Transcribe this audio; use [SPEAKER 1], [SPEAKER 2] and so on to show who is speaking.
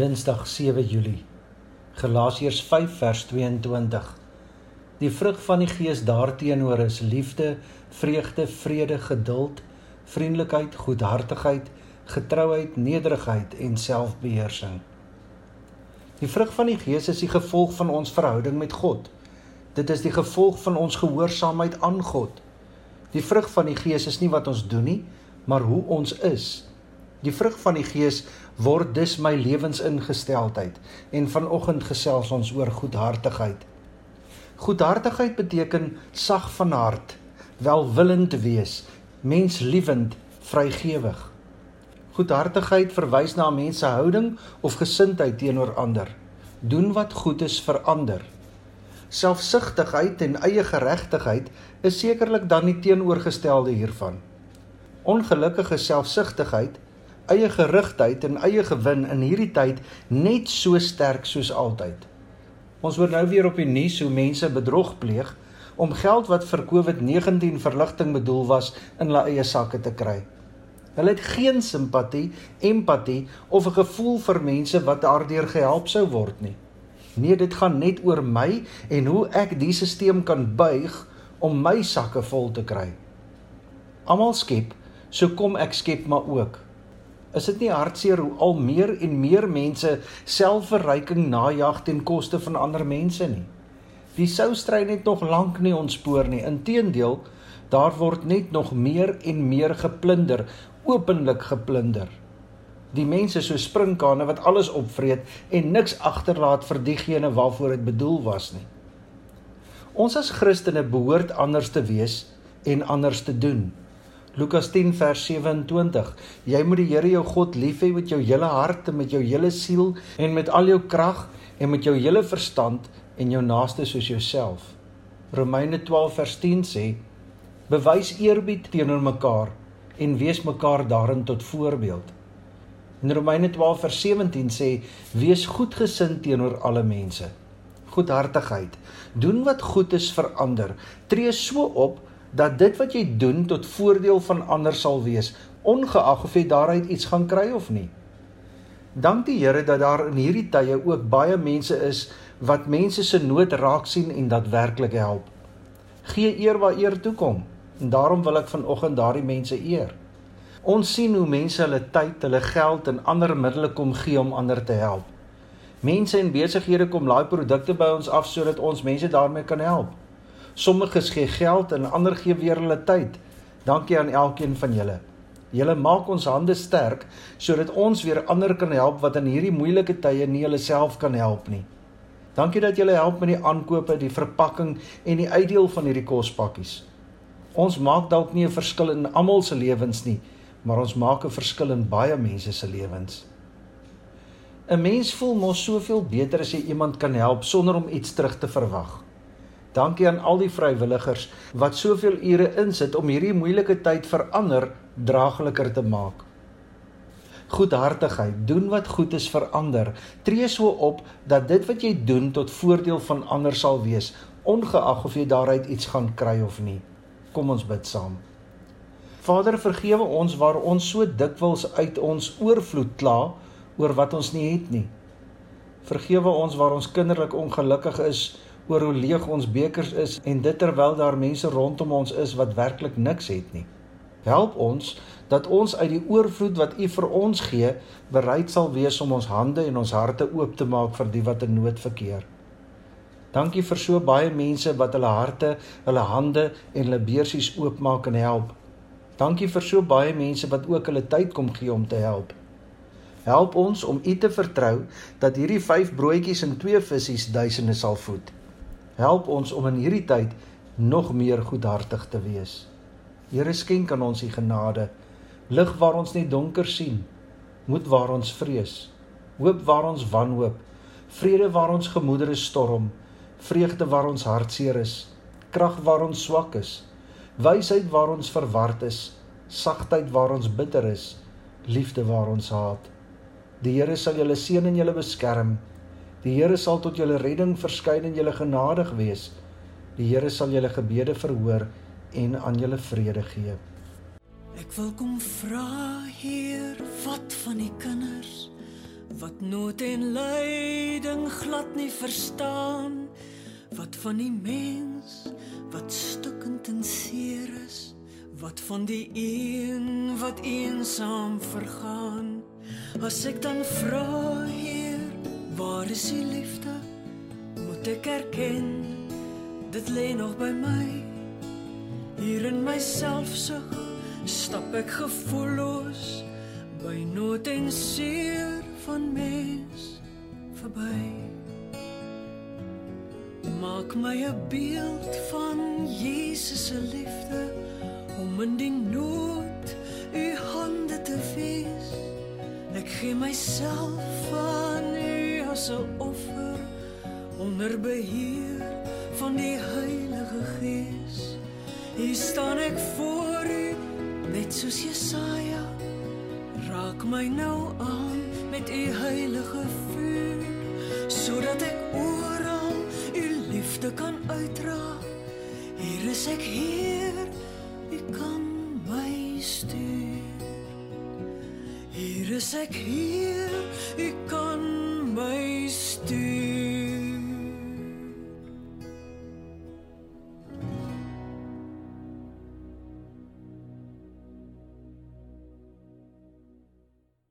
[SPEAKER 1] Dinsdag 7 Julie. Galasiërs 5 vers 22. Die vrug van die Gees daarteenoor is liefde, vreugde, vrede, geduld, vriendelikheid, goedhartigheid, getrouheid, nederigheid en selfbeheersing. Die vrug van die Gees is die gevolg van ons verhouding met God. Dit is die gevolg van ons gehoorsaamheid aan God. Die vrug van die Gees is nie wat ons doen nie, maar hoe ons is. Die vrug van die Gees word dus my lewensingesteldheid en vanoggend gesels ons oor goedhartigheid. Goedhartigheid beteken sag van hart, welwillend wees, menslievend, vrygewig. Goedhartigheid verwys na 'n mens se houding of gesindheid teenoor ander. Doen wat goed is vir ander. Selfsugtigheid en eie geregtigheid is sekerlik dan die teenoorgestelde hiervan. Ongelukkige selfsugtigheid eie gerigtheid en eie gewin in hierdie tyd net so sterk soos altyd. Ons hoor nou weer op die nuus hoe mense bedrog pleeg om geld wat vir COVID-19 verligting bedoel was in hulle eie sakke te kry. Hulle het geen simpatie, empatie of 'n gevoel vir mense wat daardeur gehelp sou word nie. Nee, dit gaan net oor my en hoe ek die stelsel kan buig om my sakke vol te kry. Almal skep, so kom ek skep maar ook. Is dit nie hartseer hoe al meer en meer mense selfverryking najag ten koste van ander mense nie? Die soustry net nog lank nie ontspoor nie. Inteendeel, daar word net nog meer en meer geplunder, openlik geplunder. Die mense so sprinkane wat alles opvreet en niks agterlaat vir diegene waarvoor dit bedoel was nie. Ons as Christene behoort anders te wees en anders te doen. Lukas 10 vers 27. Jy moet die Here jou God lief hê met jou hele hart en met jou hele siel en met al jou krag en met jou hele verstand en jou naaste soos jouself. Romeine 12 vers 10 sê: Bewys eerbied teenoor mekaar en wees mekaar daarin tot voorbeeld. In Romeine 12 vers 17 sê: Wees goedgesind teenoor alle mense. Goedhartigheid. Doen wat goed is vir ander. Tree so op dat dit wat jy doen tot voordeel van ander sal wees, ongeag of jy daaruit iets gaan kry of nie. Dank die Here dat daar in hierdie tye ook baie mense is wat mense se nood raak sien en daadwerklik help. Gee eer waar eer toe kom en daarom wil ek vanoggend daardie mense eer. Ons sien hoe mense hulle tyd, hulle geld en ander middele kom gee om ander te help. Mense en besighede kom laai produkte by ons af sodat ons mense daarmee kan help. Sommiges gee geld en ander gee weer hulle tyd. Dankie aan elkeen van julle. Julle maak ons hande sterk sodat ons weer ander kan help wat in hierdie moeilike tye nie hulle self kan help nie. Dankie dat julle help met die aankope, die verpakking en die uitdeel van hierdie kospakkies. Ons maak dalk nie 'n verskil in almal se lewens nie, maar ons maak 'n verskil in baie mense se lewens. 'n Mens voel mos soveel beter as jy iemand kan help sonder om iets terug te verwag. Dankie aan al die vrywilligers wat soveel ure insit om hierdie moeilike tyd vir ander draagliker te maak. Goedhartigheid, doen wat goed is vir ander. Tree so op dat dit wat jy doen tot voordeel van ander sal wees, ongeag of jy daaruit iets gaan kry of nie. Kom ons bid saam. Vader, vergewe ons waar ons so dikwels uit ons oorvloed kla oor wat ons nie het nie. Vergewe ons waar ons kinderlik ongelukkig is oor hoe leeg ons bekers is en dit terwyl daar mense rondom ons is wat werklik niks het nie. Help ons dat ons uit die oorvloed wat U vir ons gee, bereid sal wees om ons hande en ons harte oop te maak vir die wat in nood verkeer. Dankie vir so baie mense wat hulle harte, hulle hande en hulle beursies oopmaak en help. Dankie vir so baie mense wat ook hulle tyd kom gee om te help. Help ons om U te vertrou dat hierdie 5 broodjies en 2 visse duisende sal voed. Help ons om in hierdie tyd nog meer goedhartig te wees. Here skenk aan ons die genade, lig waar ons net donker sien, moed waar ons vrees, hoop waar ons wanhoop, vrede waar ons gemoedere storm, vreugde waar ons hartseer is, krag waar ons swak is, wysheid waar ons verward is, sagtheid waar ons bitter is, liefde waar ons haat. Die Here sal julle seën en julle beskerm. Die Here sal tot julle redding verskyn en julle genadig wees. Die Here sal julle gebede verhoor en aan julle vrede gee.
[SPEAKER 2] Ek wil kom vra Heer, wat van die kinders wat nood en lyding glad nie verstaan wat van die mens wat stukkend en seer is wat van die een wat eensaam vergaan as ek dan vra heer is die liefde moet ek erken dit lê nog by my. Hier in myself sug stap ek gevoelloos by nood en seer van mens verby. Maak my 'n beeld van Jesus se liefde om in die nood u hande te wees. Ek gee myself aan u as 'n offer onder beheer van die Heilige Gees. Hier staan ek voor u net soos Jesaja. Raak my nou aan met u heilige vuur sodat ek oral u liefde kan uitdra. Hier is ek hier u kan my stuur. Hier is ek hier u kan my